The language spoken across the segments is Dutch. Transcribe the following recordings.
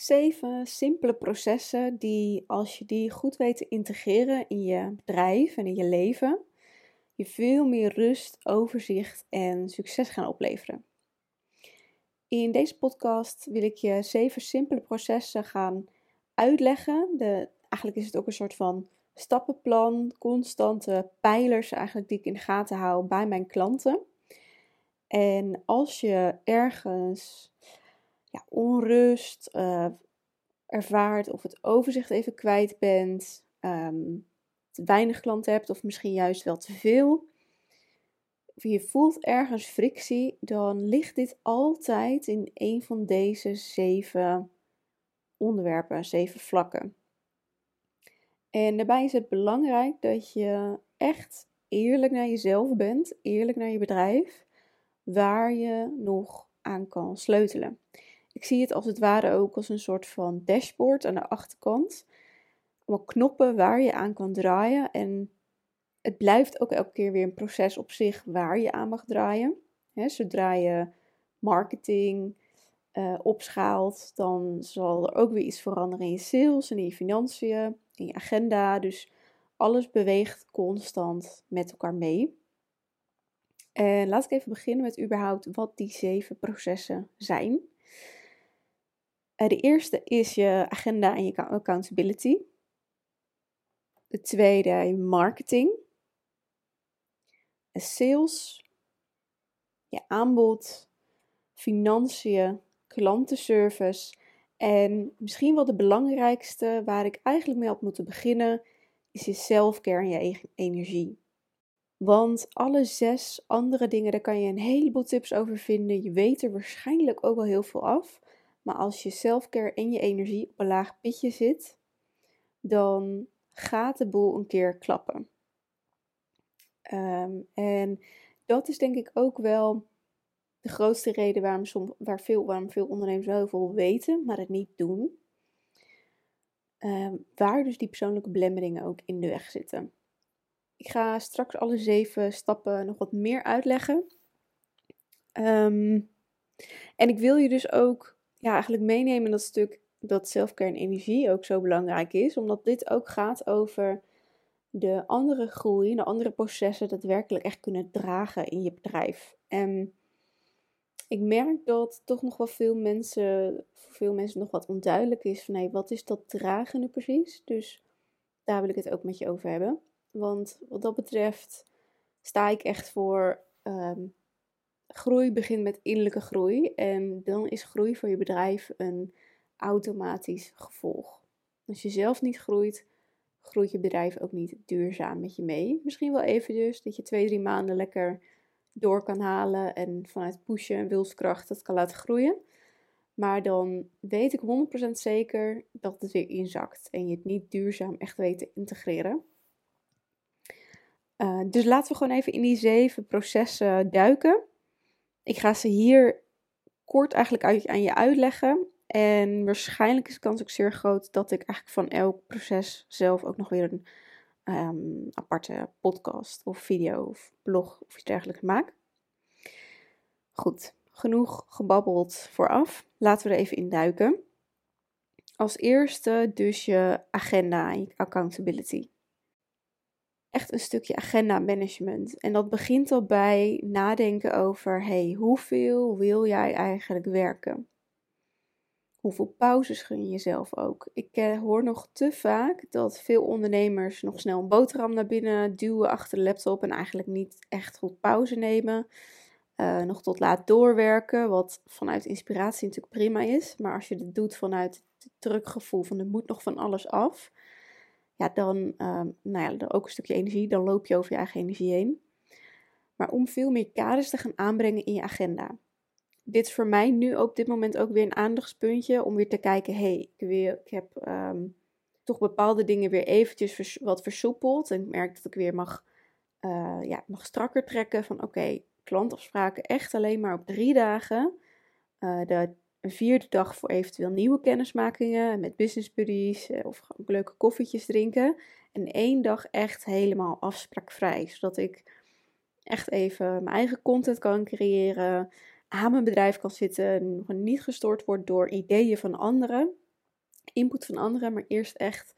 Zeven simpele processen die, als je die goed weet te integreren in je bedrijf en in je leven, je veel meer rust, overzicht en succes gaan opleveren. In deze podcast wil ik je zeven simpele processen gaan uitleggen. De, eigenlijk is het ook een soort van stappenplan, constante pijlers eigenlijk die ik in de gaten hou bij mijn klanten. En als je ergens ja, onrust uh, ervaart of het overzicht even kwijt bent, um, te weinig klanten hebt of misschien juist wel te veel, of je voelt ergens frictie, dan ligt dit altijd in een van deze zeven onderwerpen, zeven vlakken. En daarbij is het belangrijk dat je echt eerlijk naar jezelf bent, eerlijk naar je bedrijf, waar je nog aan kan sleutelen. Ik zie het als het ware ook als een soort van dashboard aan de achterkant. Allemaal knoppen waar je aan kan draaien. En het blijft ook elke keer weer een proces op zich waar je aan mag draaien. zodra je marketing uh, opschaalt, dan zal er ook weer iets veranderen in je sales en in je financiën, in je agenda. Dus alles beweegt constant met elkaar mee. En laat ik even beginnen met überhaupt wat die zeven processen zijn. Eh, de eerste is je agenda en je accountability. De tweede, je marketing. Sales. Je aanbod. Financiën. Klantenservice. En misschien wel de belangrijkste, waar ik eigenlijk mee had moeten beginnen, is je selfcare en je energie. Want alle zes andere dingen, daar kan je een heleboel tips over vinden. Je weet er waarschijnlijk ook wel heel veel af. Als je selfcare en je energie op een laag pitje zit, dan gaat de boel een keer klappen. Ehm, en dat is denk ik ook wel de grootste reden waarom, som, waar veel, waarom veel ondernemers wel heel veel weten, maar het niet doen. Ehm, waar dus die persoonlijke belemmeringen ook in de weg zitten. Ik ga straks alle zeven stappen nog wat meer uitleggen. Ehm, en ik wil je dus ook ja, eigenlijk meenemen dat stuk dat zelfcare en energie ook zo belangrijk is. Omdat dit ook gaat over de andere groei, de andere processen daadwerkelijk echt kunnen dragen in je bedrijf. En ik merk dat toch nog wel veel mensen, voor veel mensen nog wat onduidelijk is van hé, wat is dat dragen nu precies? Dus daar wil ik het ook met je over hebben. Want wat dat betreft sta ik echt voor ehm, groei begint met innerlijke groei. En dan is groei voor je bedrijf een automatisch gevolg. Als je zelf niet groeit, groeit je bedrijf ook niet duurzaam met je mee. Misschien wel eventjes dat je twee, drie maanden lekker door kan halen en vanuit pushen en wilskracht dat kan laten groeien. Maar dan weet ik 100% zeker dat het weer inzakt en je het niet duurzaam echt weet te integreren. Uh, dus laten we gewoon even in die zeven processen duiken. Ik ga ze hier kort eigenlijk aan je uitleggen. En waarschijnlijk is de kans ook zeer groot dat ik eigenlijk van elk proces zelf ook nog weer een um, aparte podcast of video of blog of iets dergelijks maak. Goed, genoeg gebabbeld vooraf. Laten we er even in duiken. Als eerste dus je agenda en je accountability echt een stukje agenda management. En dat begint al bij nadenken over: hey, hoeveel wil jij eigenlijk werken? Hoeveel pauzes gun je jezelf ook? Ik eh, hoor nog te vaak dat veel ondernemers nog snel een boterham naar binnen duwen achter de laptop en eigenlijk niet echt goed pauze nemen. Uh, nog tot laat doorwerken, wat vanuit inspiratie natuurlijk prima is. Maar als je dit doet vanuit het drukgevoel van er moet nog van alles af, ja, dan, um, nou ja, ook een stukje energie, dan loop je over je eigen energie heen. Maar om veel meer kaders te gaan aanbrengen in je agenda. Dit is voor mij nu op dit moment ook weer een aandachtspuntje om weer te kijken, hé, hey, ik, ik heb ehm, toch bepaalde dingen weer eventjes wat versoepeld. En ik merk dat ik weer mag, uh, ja, mag strakker trekken van, oké, klantafspraken echt alleen maar op drie dagen. Uh, de een vierde dag voor eventueel nieuwe kennismakingen met business buddies eh, of leuke koffietjes drinken. En één dag echt helemaal afspraakvrij, zodat ik echt even mijn eigen content kan creëren, aan mijn bedrijf kan zitten, niet gestoord wordt door ideeën van anderen. input van anderen, maar eerst echt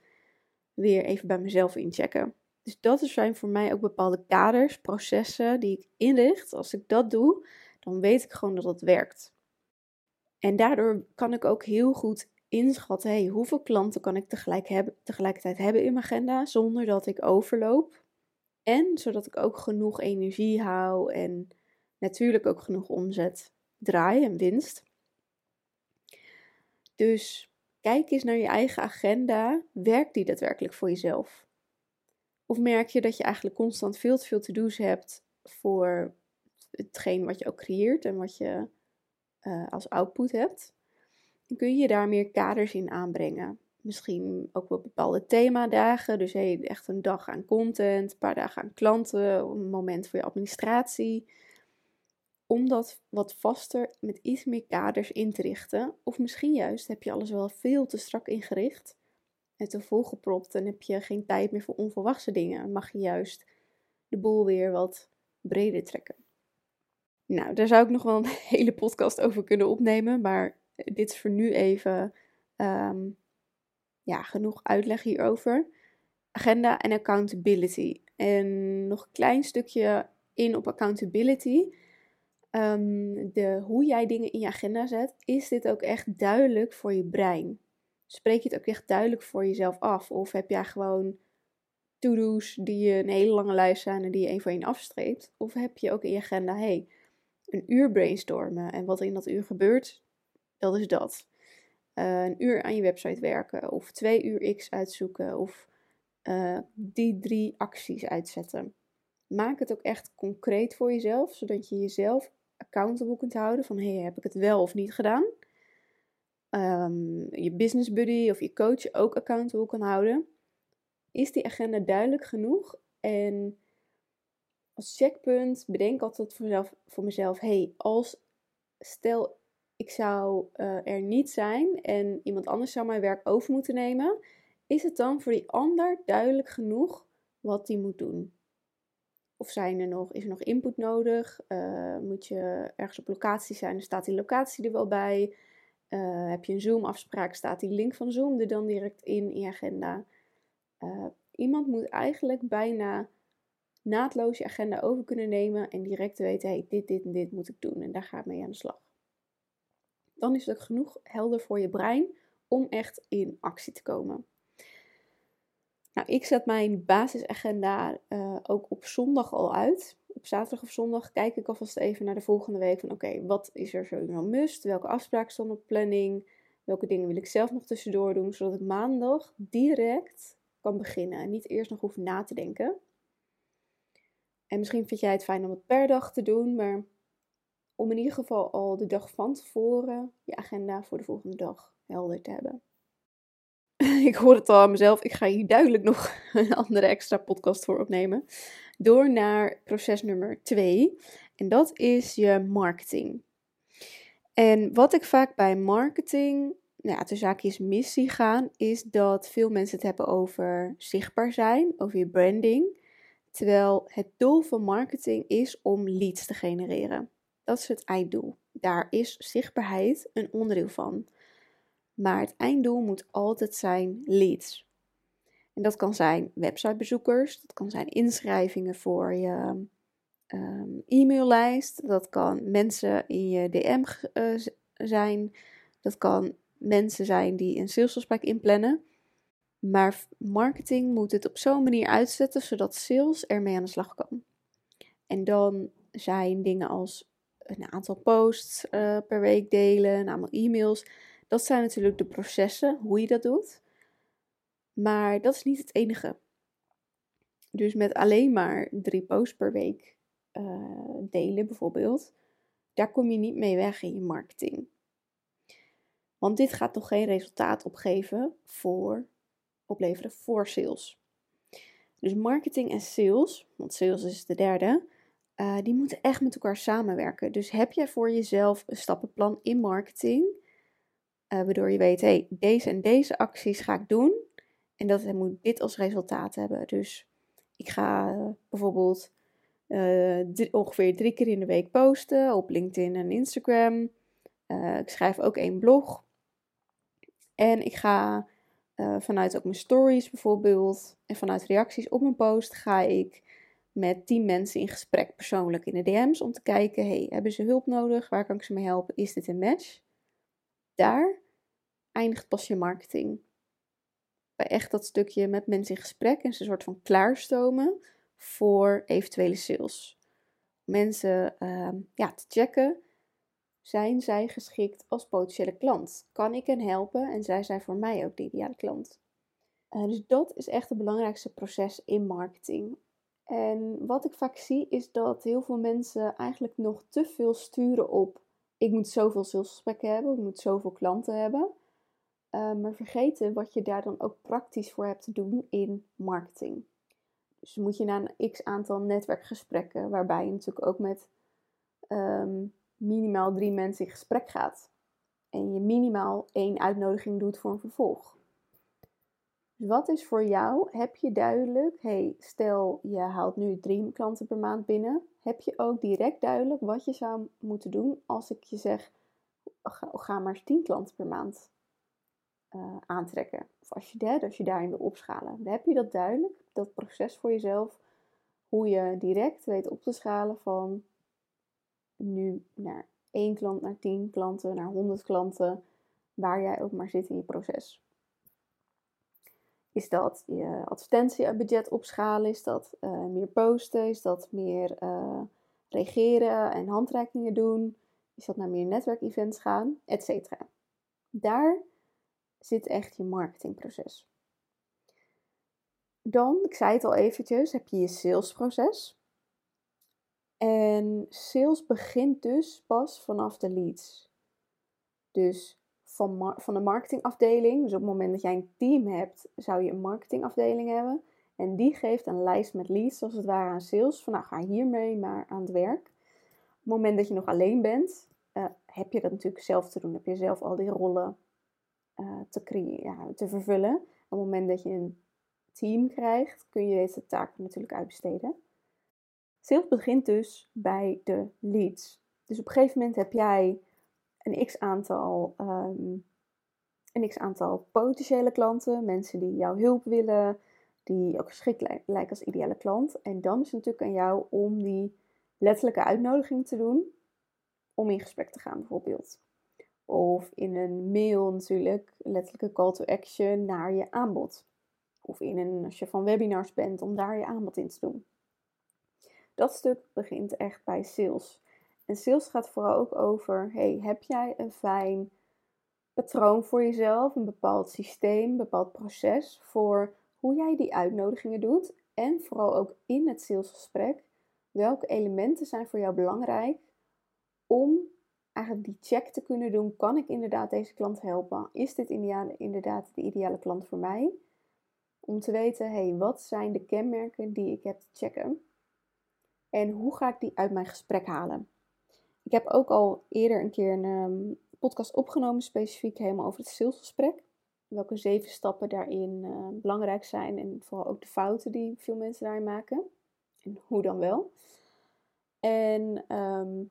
weer even bij mezelf inchecken. Dus dat zijn voor mij ook bepaalde kaders, processen die ik inricht. Als ik dat doe, dan weet ik gewoon dat het werkt. En daardoor kan ik ook heel goed inschatten, hey, hoeveel klanten kan ik tegelijk hebben, tegelijkertijd hebben in mijn agenda, zonder dat ik overloop. En zodat ik ook genoeg energie hou en natuurlijk ook genoeg omzet draai en winst. Dus kijk eens naar je eigen agenda. Werkt die daadwerkelijk voor jezelf? Of merk je dat je eigenlijk constant veel te veel to-do's hebt voor hetgeen wat je ook creëert en wat je uh, als output hebt? Dan kun je daar meer kaders in aanbrengen. Misschien ook wel bepaalde themadagen. Dus hey, echt een dag aan content, een paar dagen aan klanten, een moment voor je administratie om dat wat vaster met iets meer kaders in te richten. Of misschien juist heb je alles wel veel te strak ingericht en te volgepropt en heb je geen tijd meer voor onverwachte dingen. Mag je juist de boel weer wat breder trekken. Nou, daar zou ik nog wel een hele podcast over kunnen opnemen, maar dit is voor nu even ehm, ja, genoeg uitleg hierover. Agenda en accountability. En nog een klein stukje in op accountability. Ehm, de, hoe jij dingen in je agenda zet, is dit ook echt duidelijk voor je brein? Spreek je het ook echt duidelijk voor jezelf af? Of heb jij gewoon to-do's die een hele lange lijst zijn en die je één voor één afstreept? Of heb je ook in je agenda, hey, een uur brainstormen en wat in dat uur gebeurt, dat is dat. Uh, een uur aan je website werken of twee uur X uitzoeken of uh, die drie acties uitzetten. Maak het ook echt concreet voor jezelf, zodat je jezelf accountable kunt houden van hey, heb ik het wel of niet gedaan. Um, je business buddy of je coach ook accountable kan houden. Is die agenda duidelijk genoeg? En als checkpunt bedenk altijd voor mezelf, voor mezelf hey, als stel ik zou uh, er niet zijn en iemand anders zou mijn werk over moeten nemen, is het dan voor die ander duidelijk genoeg wat die moet doen? Of zijn er nog, is er nog input nodig? Uh, moet je ergens op locatie zijn? Staat die locatie er wel bij. Uh, heb je een Zoom-afspraak? Staat die link van Zoom er dan direct in in je agenda? Iemand moet eigenlijk bijna naadloos je agenda over kunnen nemen en direct weten: hey, dit, dit en dit moet ik doen en daar ga ik mee aan de slag. Dan is het ook genoeg helder voor je brein om echt in actie te komen. Nou, ik zet mijn basisagenda uh, ook op zondag al uit. Op zaterdag of zondag kijk ik alvast even naar de volgende week. Van oké, wat is er sowieso must? Welke afspraken staan op planning? Welke dingen wil ik zelf nog tussendoor doen? Zodat ik maandag direct kan beginnen. En niet eerst nog hoef na te denken. En misschien vind jij het fijn om het per dag te doen. Maar om in ieder geval al de dag van tevoren je agenda voor de volgende dag helder te hebben. ik hoor het al aan mezelf. Ik ga hier duidelijk nog een andere extra podcast voor opnemen. Door naar proces nummer 2. En dat is je marketing. En wat ik vaak bij marketing, nou ja, zaak is missie gaan, is dat veel mensen het hebben over zichtbaar zijn, over je branding. Terwijl het doel van marketing is om leads te genereren. Dat is het einddoel. Daar is zichtbaarheid een onderdeel van. Maar het einddoel moet altijd zijn leads. En dat kan zijn websitebezoekers, dat kan zijn inschrijvingen voor je um, e-maillijst, dat kan mensen in je DM uh, zijn, dat kan mensen zijn die een salesafspraak inplannen. Maar marketing moet het op zo'n manier uitzetten zodat sales ermee aan de slag kan. En dan zijn dingen als een aantal posts uh, per week delen, een aantal e-mails. Dat zijn natuurlijk de processen, hoe je dat doet. Maar dat is niet het enige. Dus met alleen maar drie posts per week uh, delen bijvoorbeeld, daar kom je niet mee weg in je marketing. Want dit gaat toch geen resultaat opgeven voor, opleveren voor sales. Dus marketing en sales, want sales is de derde, uh, die moeten echt met elkaar samenwerken. Dus heb jij voor jezelf een stappenplan in marketing uh, waardoor je weet, hey, deze en deze acties ga ik doen. En dat moet dit als resultaat hebben. Dus ik ga uh, bijvoorbeeld uh, ongeveer drie keer in de week posten op LinkedIn en Instagram. ik schrijf ook één blog. En ik ga uh, vanuit ook mijn stories bijvoorbeeld en vanuit reacties op mijn post ga ik met 10 mensen in gesprek persoonlijk in de DM's om te kijken, hey, hebben ze hulp nodig? Waar kan ik ze mee helpen? Is dit een match? Daar eindigt pas je marketing. Bij echt dat stukje met mensen in gesprek en ze een soort van klaarstomen voor eventuele sales. Mensen uh, ja, te checken, zijn zij geschikt als potentiële klant? Kan ik hen helpen en zij zijn voor mij ook de ideale klant? Uh, dus dat is echt het belangrijkste proces in marketing. En wat ik vaak zie is dat heel veel mensen eigenlijk nog te veel sturen op ik moet zoveel salesgesprekken hebben, ik moet zoveel klanten hebben. Uh, maar vergeten wat je daar dan ook praktisch voor hebt te doen in marketing. Dus moet je naar een x aantal netwerkgesprekken, waarbij je natuurlijk ook met ehm, minimaal drie mensen in gesprek gaat. En je minimaal één uitnodiging doet voor een vervolg. Dus wat is voor jou? Heb je duidelijk, hey, stel je haalt nu drie klanten per maand binnen. Heb je ook direct duidelijk wat je zou moeten doen als ik je zeg, ga, maar eens tien klanten per maand uh, aantrekken. Of als je, dat, als je daarin wil opschalen. Heb je dat duidelijk, dat proces voor jezelf. Hoe je direct weet op te schalen van nu naar één klant, naar tien klanten, naar honderd klanten. Waar jij ook maar zit in je proces. Is dat je advertentiebudget opschalen? Is dat uh, meer posten? Is dat meer uh, reageren en handreikingen doen? Is dat naar meer netwerkevents gaan? Etcetera. Daar zit echt je marketingproces. Dan, ik zei het al eventjes, heb je je salesproces. En sales begint dus pas vanaf de leads. Dus van, van de marketingafdeling, dus op het moment dat jij een team hebt, zou je een marketingafdeling hebben. En die geeft een lijst met leads, als het ware aan sales. Van nou, ga hiermee maar aan het werk. Op het moment dat je nog alleen bent, uh, heb je dat natuurlijk zelf te doen. Heb je zelf al die rollen uh, te, ja, te vervullen. Op het moment dat je een team krijgt, kun je deze taken natuurlijk uitbesteden. Sales begint dus bij de leads. Dus op een gegeven moment heb jij een x aantal, um, een x aantal potentiële klanten, mensen die jouw hulp willen, die ook geschikt lijken als ideale klant. En dan is het natuurlijk aan jou om die letterlijke uitnodiging te doen om in gesprek te gaan, bijvoorbeeld. Of in een mail natuurlijk, letterlijke call to action naar je aanbod. Of in een, als je van webinars bent, om daar je aanbod in te doen. Dat stuk begint echt bij sales. En sales gaat vooral ook over: hey, heb jij een fijn patroon voor jezelf, een bepaald systeem, een bepaald proces voor hoe jij die uitnodigingen doet? En vooral ook in het salesgesprek, welke elementen zijn voor jou belangrijk om eigenlijk die check te kunnen doen? Kan ik inderdaad deze klant helpen? Is dit inderdaad de ideale klant voor mij? Om te weten, hey, wat zijn de kenmerken die ik heb te checken? En hoe ga ik die uit mijn gesprek halen? Ik heb ook al eerder een keer een um, podcast opgenomen, specifiek helemaal over het salesgesprek. Welke zeven stappen daarin uh, belangrijk zijn en vooral ook de fouten die veel mensen daarin maken. En hoe dan wel. En um,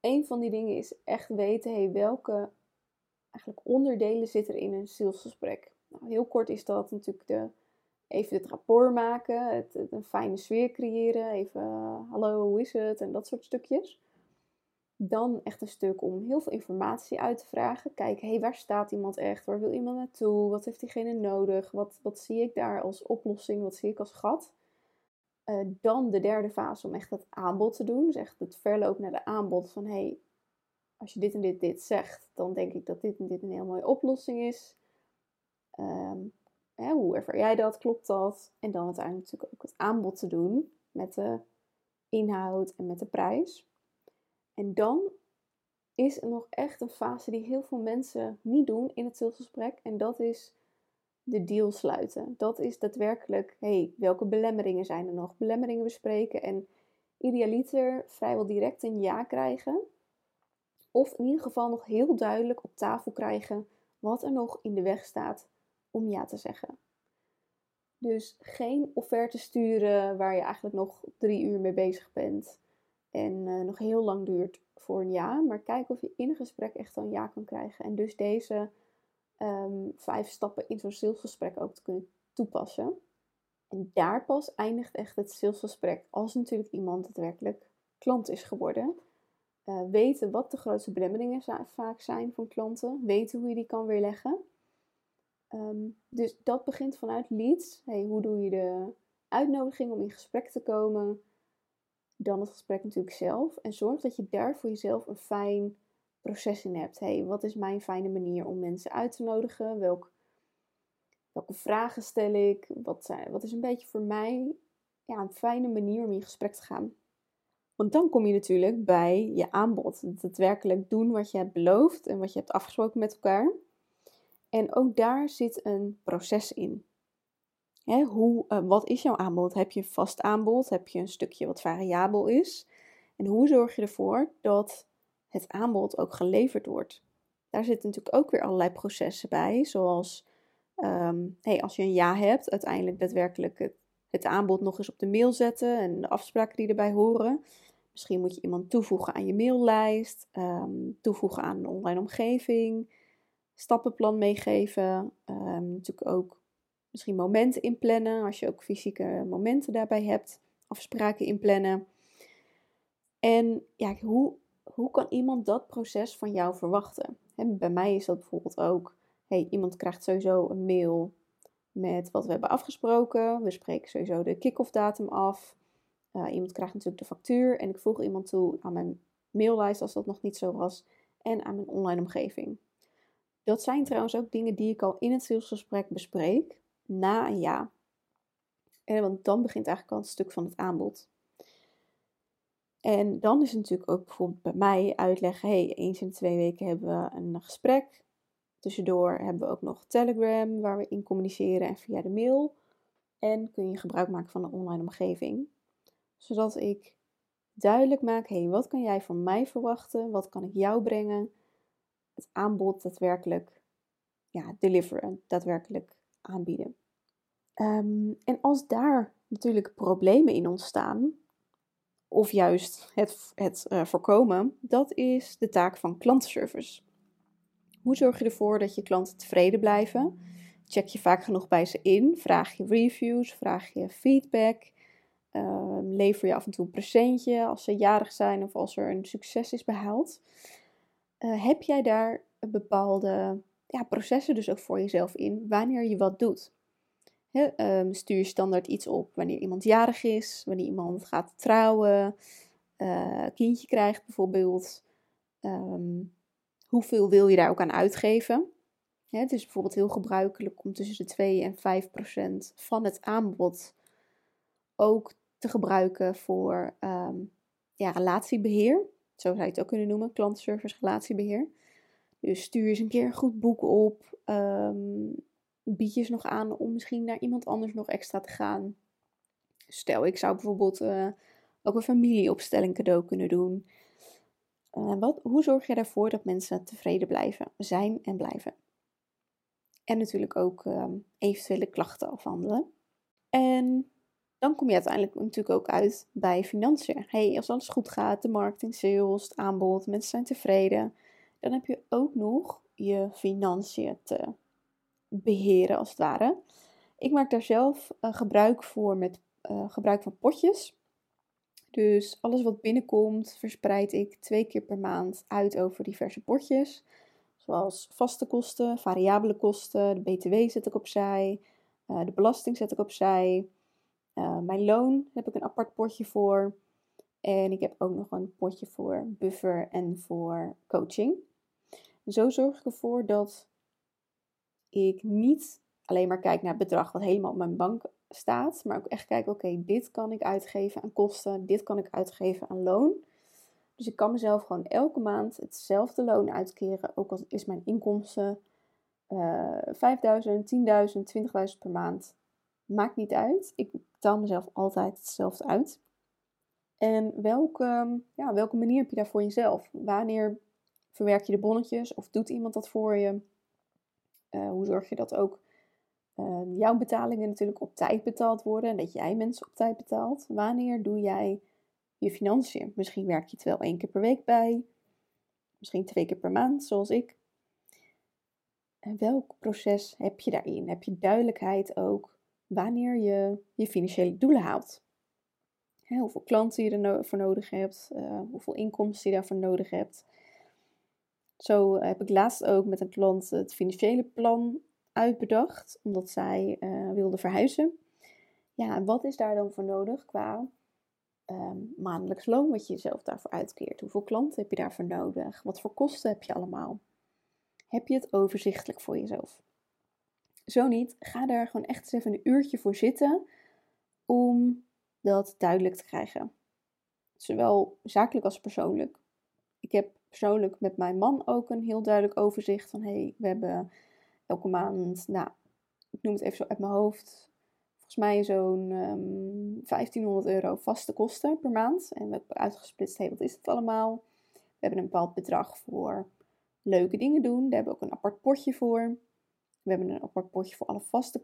een van die dingen is echt weten, hey, welke eigenlijk onderdelen zitten er in een salesgesprek. Nou, heel kort is dat natuurlijk de, even het rapport maken, het, een fijne sfeer creëren, even uh, hallo, hoe is het en dat soort stukjes. Dan echt een stuk om heel veel informatie uit te vragen. Kijken, hé, waar staat iemand echt? Waar wil iemand naartoe? Wat heeft diegene nodig? Wat, wat zie ik daar als oplossing? Wat zie ik als gat? Uh, dan de derde fase om echt het aanbod te doen. Dus echt het verloop naar de aanbod van, hé, hey, als je dit en dit, dit zegt, dan denk ik dat dit en dit een heel mooie oplossing is. Um, hè, hoe ervaar jij dat? Klopt dat? En dan uiteindelijk natuurlijk ook het aanbod te doen met de inhoud en met de prijs. En dan is er nog echt een fase die heel veel mensen niet doen in het salesgesprek. En dat is de deal sluiten. Dat is daadwerkelijk, hey, welke belemmeringen zijn er nog? Belemmeringen bespreken en idealiter vrijwel direct een ja krijgen. Of in ieder geval nog heel duidelijk op tafel krijgen wat er nog in de weg staat om ja te zeggen. Dus geen offerte sturen waar je eigenlijk nog drie uur mee bezig bent en uh, nog heel lang duurt voor een ja. Maar kijk of je in een gesprek echt een ja kan krijgen. En dus deze ehm, vijf stappen in zo'n salesgesprek ook te kunnen toepassen. En daar pas eindigt echt het salesgesprek als natuurlijk iemand daadwerkelijk klant is geworden. Uh, weten wat de grootste belemmeringen vaak zijn van klanten. Weten hoe je die kan weerleggen. Um, dus dat begint vanuit leads. Hey, hoe doe je de uitnodiging om in gesprek te komen? Dan het gesprek natuurlijk zelf. En zorg dat je daar voor jezelf een fijn proces in hebt. Hey, wat is mijn fijne manier om mensen uit te nodigen? Welk, welke vragen stel ik? Wat, zijn, wat is een beetje voor mij ja, een fijne manier om in gesprek te gaan? Want dan kom je natuurlijk bij je aanbod. Daadwerkelijk doen wat je hebt beloofd en wat je hebt afgesproken met elkaar. En ook daar zit een proces in. hoe, uh, wat is jouw aanbod? Heb je een vast aanbod? Heb je een stukje wat variabel is? En hoe zorg je ervoor dat het aanbod ook geleverd wordt? Daar zitten natuurlijk ook weer allerlei processen bij, zoals hey, als je een ja hebt, uiteindelijk daadwerkelijk het, het aanbod nog eens op de mail zetten en de afspraken die erbij horen. Misschien moet je iemand toevoegen aan je maillijst, um, toevoegen aan een online omgeving, stappenplan meegeven. Um, natuurlijk ook misschien momenten inplannen, als je ook fysieke momenten daarbij hebt, afspraken inplannen. En ja, hoe, hoe kan iemand dat proces van jou verwachten? bij mij is dat bijvoorbeeld ook, hey, iemand krijgt sowieso een mail met wat we hebben afgesproken. We spreken sowieso de kick-off datum af. Uh, iemand krijgt natuurlijk de factuur en ik voeg iemand toe aan mijn maillijst als dat nog niet zo was en aan mijn online omgeving. Dat zijn trouwens ook dingen die ik al in het salesgesprek bespreek na een ja. En, want dan begint eigenlijk al een stuk van het aanbod. En dan is het natuurlijk ook bijvoorbeeld bij mij uitleggen: hey, eens in twee weken hebben we een gesprek. Tussendoor hebben we ook nog Telegram waar we in communiceren en via de mail. En kun je gebruik maken van de online omgeving. Zodat ik duidelijk maak: hey, wat kan jij van mij verwachten? Wat kan ik jou brengen? Het aanbod daadwerkelijk ja, deliveren, daadwerkelijk aanbieden. Ehm, en als daar natuurlijk problemen in ontstaan, of juist het, het uh, voorkomen, dat is de taak van klantenservice. Hoe zorg je ervoor dat je klanten tevreden blijven? Check je vaak genoeg bij ze in? Vraag je reviews? Vraag je feedback? Uh, lever je af en toe een presentje als ze jarig zijn of als er een succes is behaald? Uh, heb jij daar bepaalde ja, processen dus ook voor jezelf in wanneer je wat doet? Ehm, stuur je standaard iets op wanneer iemand jarig is, wanneer iemand gaat trouwen, uh, kindje krijgt bijvoorbeeld. Um, hoeveel wil je daar ook aan uitgeven? het is bijvoorbeeld heel gebruikelijk om tussen de 2 en 5 procent van het aanbod ook te gebruiken voor um, ja, relatiebeheer. Zo zou je het ook kunnen noemen, klantenservice relatiebeheer. Dus stuur eens een keer een goed boek op. Um, bied je eens nog aan om misschien naar iemand anders nog extra te gaan. Stel, ik zou bijvoorbeeld uh, ook een familieopstelling cadeau kunnen doen. Uh, wat, hoe zorg je ervoor dat mensen tevreden blijven, zijn en blijven? En natuurlijk ook um, eventuele klachten afhandelen. En dan kom je uiteindelijk natuurlijk ook uit bij financiën. Hey, als alles goed gaat, de marketing, sales, het aanbod, mensen zijn tevreden, dan heb je ook nog je financiën te beheren als het ware. Ik maak daar zelf uh, gebruik voor met uh, gebruik van potjes. Dus alles wat binnenkomt, verspreid ik twee keer per maand uit over diverse potjes. Zoals vaste kosten, variabele kosten, de BTW zet ik opzij, uh, de belasting zet ik opzij. Uh, mijn loon heb ik een apart potje voor. En ik heb ook nog een potje voor buffer en voor coaching. Zo zorg ik ervoor dat ik niet alleen maar kijk naar het bedrag wat helemaal op mijn bank staat, maar ook echt kijk, oké, dit kan ik uitgeven aan kosten, dit kan ik uitgeven aan loon. Dus ik kan mezelf gewoon elke maand hetzelfde loon uitkeren, ook al is mijn inkomsten uh, 5000, 10.000, 20.000 per maand. Maakt niet uit. Ik betaal mezelf altijd hetzelfde uit. En welke, ja, welke manier heb je daar voor jezelf? Wanneer verwerk je de bonnetjes of doet iemand dat voor je? Uh, hoe zorg je dat ook uh, jouw betalingen natuurlijk op tijd betaald worden en dat jij mensen op tijd betaalt? Wanneer doe jij je financiën? Misschien werk je het wel één keer per week bij, misschien twee keer per maand, zoals ik. En welk proces heb je daarin? Heb je duidelijkheid ook wanneer je je financiële doelen haalt? hoeveel klanten je ervoor nodig hebt, uh, hoeveel inkomsten je daarvoor nodig hebt. Zo heb ik laatst ook met een klant het financiële plan uitbedacht, omdat zij uh, wilde verhuizen. Ja, en wat is daar dan voor nodig qua um, maandelijks loon wat je jezelf daarvoor uitkeert? Hoeveel klanten heb je daarvoor nodig? Wat voor kosten heb je allemaal? Heb je het overzichtelijk voor jezelf? Zo niet, ga daar gewoon echt eens even een uurtje voor zitten om dat duidelijk te krijgen. Zowel zakelijk als persoonlijk. Ik heb persoonlijk met mijn man ook een heel duidelijk overzicht van hey, we hebben elke maand, nou, ik noem het even zo uit mijn hoofd, volgens mij zo'n um, ehm, 1500 euro vaste kosten per maand. En we hebben uitgesplitst, hey, wat is het allemaal? We hebben een bepaald bedrag voor leuke dingen doen. Daar hebben we ook een apart potje voor. We hebben een apart potje voor alle vaste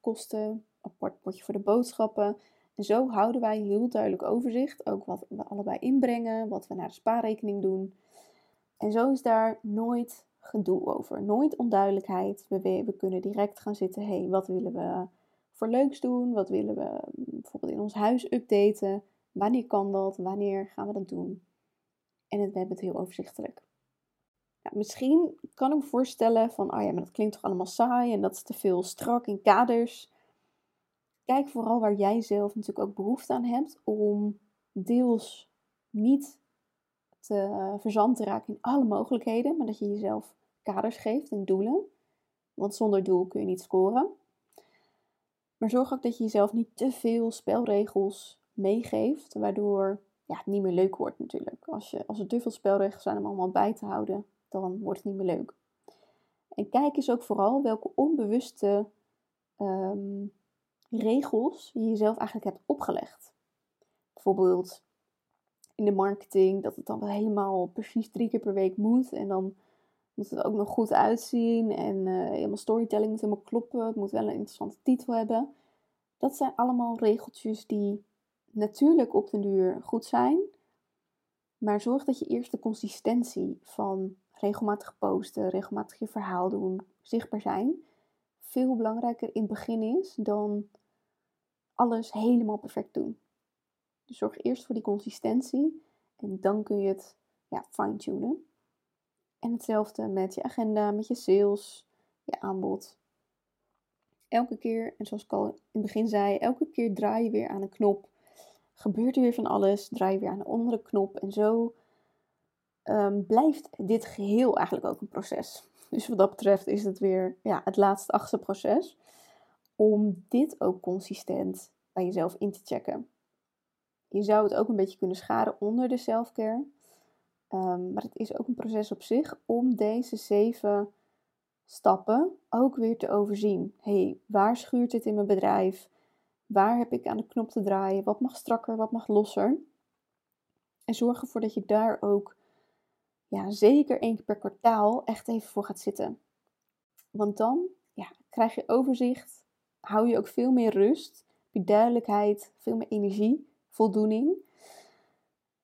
kosten, een apart potje voor de boodschappen. En zo houden wij heel duidelijk overzicht, ook wat we allebei inbrengen, wat we naar de spaarrekening doen. En zo is daar nooit gedoe over, nooit onduidelijkheid. We, kunnen direct gaan zitten, hé, hey, wat willen we voor leuks doen? Wat willen we bijvoorbeeld in ons huis updaten? Wanneer kan dat? Wanneer gaan we dat doen? En we hebben het heel overzichtelijk. Misschien kan ik me voorstellen van, oh ja, maar dat klinkt toch allemaal saai en dat is te veel strak in kaders kijk vooral waar jij zelf natuurlijk ook behoefte aan hebt om deels niet te verzand te raken in alle mogelijkheden, maar dat je jezelf kaders geeft en doelen. Want zonder doel kun je niet scoren. Maar zorg ook dat je jezelf niet te veel spelregels meegeeft, waardoor ja, het niet meer leuk wordt natuurlijk. Als, je, als er te veel spelregels zijn om allemaal bij te houden, dan wordt het niet meer leuk. En kijk eens ook vooral welke onbewuste um, regels je jezelf eigenlijk hebt opgelegd. Bijvoorbeeld in de marketing, dat het dan wel helemaal precies drie keer per week moet. En dan moet het ook nog goed uitzien. En uh, helemaal storytelling moet helemaal kloppen. Het moet wel een interessante titel hebben. Dat zijn allemaal regeltjes die natuurlijk op den duur goed zijn. Maar zorg dat je eerst de consistentie van regelmatig posten, regelmatig je verhaal doen, zichtbaar zijn, veel belangrijker in het begin is dan alles helemaal perfect doen. Dus zorg eerst voor die consistentie en dan kun je het ja, fine-tunen. En hetzelfde met je agenda, met je sales, je aanbod. Elke keer, en zoals ik al in het begin zei, elke keer draai je weer aan een knop. Gebeurt er weer van alles, draai je weer aan een andere knop. En zo ehm, blijft dit geheel eigenlijk ook een proces. Dus wat dat betreft is het weer ja, het laatste achtste proces om dit ook consistent bij jezelf in te checken. Je zou het ook een beetje kunnen scharen onder de selfcare. Um, maar het is ook een proces op zich om deze zeven stappen ook weer te overzien. hey, waar schuurt dit in mijn bedrijf? Waar heb ik aan de knop te draaien? Wat mag strakker, wat mag losser? En zorg ervoor dat je daar ook ja, zeker één keer per kwartaal echt even voor gaat zitten. Want dan ja, krijg je overzicht, hou je ook veel meer rust, je duidelijkheid, veel meer energie, voldoening.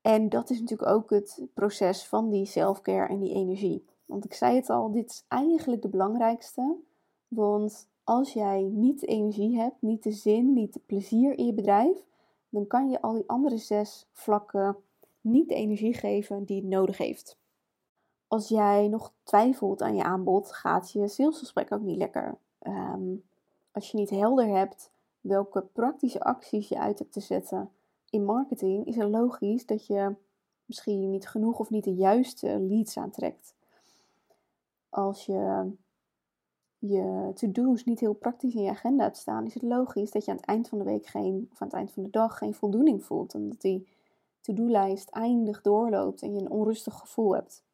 En dat is natuurlijk ook het proces van die selfcare en die energie. Want ik zei het al, dit is eigenlijk de belangrijkste. Want als jij niet de energie hebt, niet de zin, niet de plezier in je bedrijf, dan kan je al die andere zes vlakken niet de energie geven die het nodig heeft. Als jij nog twijfelt aan je aanbod, gaat je salesgesprek ook niet lekker. Um, als je niet helder hebt welke praktische acties je uit hebt te zetten in marketing, is het logisch dat je misschien niet genoeg of niet de juiste leads aantrekt. Als je je to-do's niet heel praktisch in je agenda hebt staan, is het logisch dat je aan het eind van de week geen, of aan het eind van de dag geen voldoening voelt. En dat die to-do-lijst eindig doorloopt en je een onrustig gevoel hebt.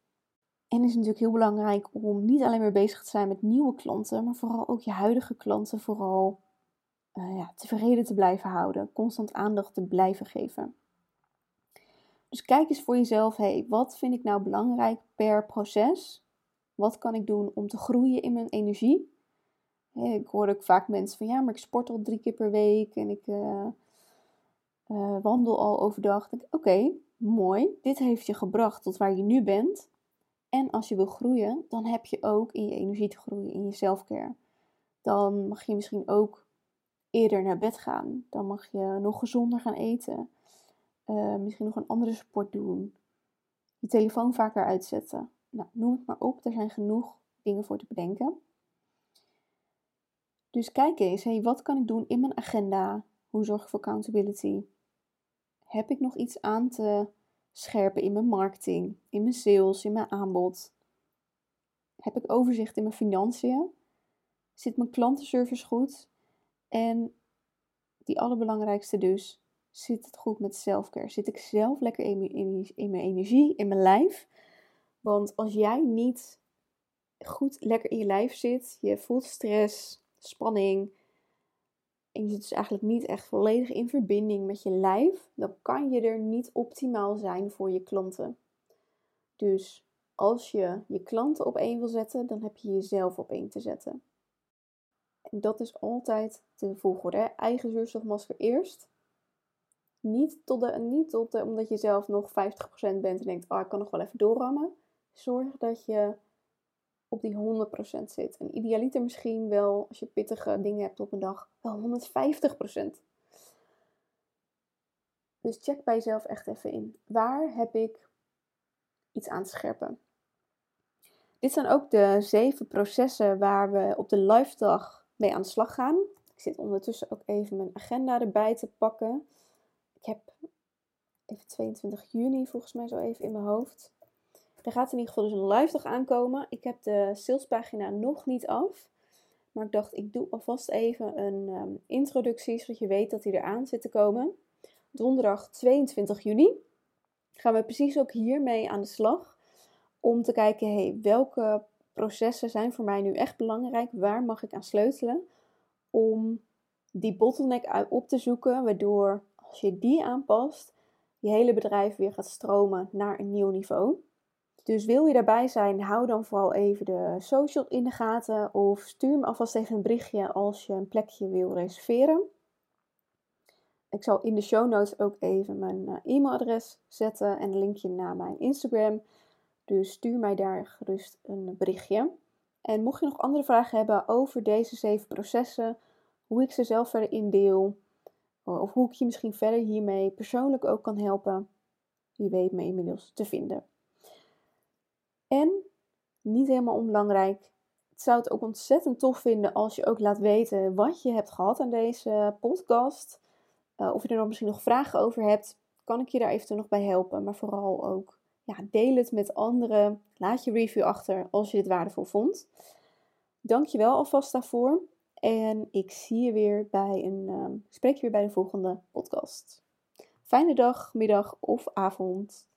En is natuurlijk heel belangrijk om niet alleen maar bezig te zijn met nieuwe klanten, maar vooral ook je huidige klanten vooral uh, ja, tevreden te blijven houden, constant aandacht te blijven geven. Dus kijk eens voor jezelf, hey, wat vind ik nou belangrijk per proces? Wat kan ik doen om te groeien in mijn energie? ik hoor ook vaak mensen van ja, maar ik sport al drie keer per week en ik uh, uh, wandel al overdag. Oké, mooi. Dit heeft je gebracht tot waar je nu bent. En als je wil groeien, dan heb je ook in je energie te groeien, in je selfcare. Dan mag je misschien ook eerder naar bed gaan. Dan mag je nog gezonder gaan eten. Uh, misschien nog een andere sport doen. Je telefoon vaker uitzetten. Nou, noem het maar op. Er zijn genoeg dingen voor te bedenken. Dus kijk eens, hey, wat kan ik doen in mijn agenda? Hoe zorg ik voor accountability? Heb ik nog iets aan te scherpen in mijn marketing, in mijn sales, in mijn aanbod? Heb ik overzicht in mijn financiën? Zit mijn klantenservice goed? En die allerbelangrijkste dus, zit het goed met selfcare? Zit ik zelf lekker in in mijn energie, in mijn lijf? Want als jij niet goed lekker in je lijf zit, je voelt stress, spanning, en je zit dus eigenlijk niet echt volledig in verbinding met je lijf, dan kan je er niet optimaal zijn voor je klanten. Dus als je je klanten op één wil zetten, dan heb je jezelf op één te zetten. En dat is altijd de volgorde. Eigen zuurstofmasker eerst. Niet, tot de, niet tot de, omdat je zelf nog 50% bent en denkt, oh, ik kan nog wel even doorrammen. Zorg dat je op die 100% zit. En idealiter misschien wel, als je pittige dingen hebt op een dag, wel 150%. Dus check bij jezelf echt even in. Waar heb ik iets aan te scherpen? Dit zijn ook de zeven processen waar we op de live dag mee aan de slag gaan. Ik zit ondertussen ook even mijn agenda erbij te pakken. Ik heb even 22 juni volgens mij zo even in mijn hoofd. Er gaat in ieder geval dus een live dag aankomen. Ik heb de salespagina nog niet af. Maar ik dacht, ik doe alvast even een um, introductie, zodat je weet dat hij eraan zit te komen. Donderdag 22 juni gaan we precies ook hiermee aan de slag. Om te kijken, welke processen zijn voor mij nu echt belangrijk? Waar mag ik aan sleutelen? Om die bottleneck op te zoeken, waardoor als je die aanpast, je hele bedrijf weer gaat stromen naar een nieuw niveau. Dus wil je daarbij zijn, hou dan vooral even de social in de gaten of stuur me alvast even een berichtje als je een plekje wil reserveren. Ik zal in de show notes ook even mijn eh, e-mailadres zetten en een linkje naar mijn Instagram. Dus stuur mij daar gerust een berichtje. En mocht je nog andere vragen hebben over deze zeven processen, hoe ik ze zelf verder indeel, of hoe ik je misschien verder hiermee persoonlijk ook kan helpen, je weet me inmiddels te vinden. En, niet helemaal onbelangrijk, ik zou het ook ontzettend tof vinden als je ook laat weten wat je hebt gehad aan deze podcast. Uh, of je er nog misschien nog vragen over hebt, kan ik je daar eventueel nog bij helpen. Maar vooral ook, ja, deel het met anderen. Laat je review achter als je dit waardevol vond. Dank je wel alvast daarvoor. En ik zie je weer bij een, uh, spreek je weer bij de volgende podcast. Fijne dag, middag of avond.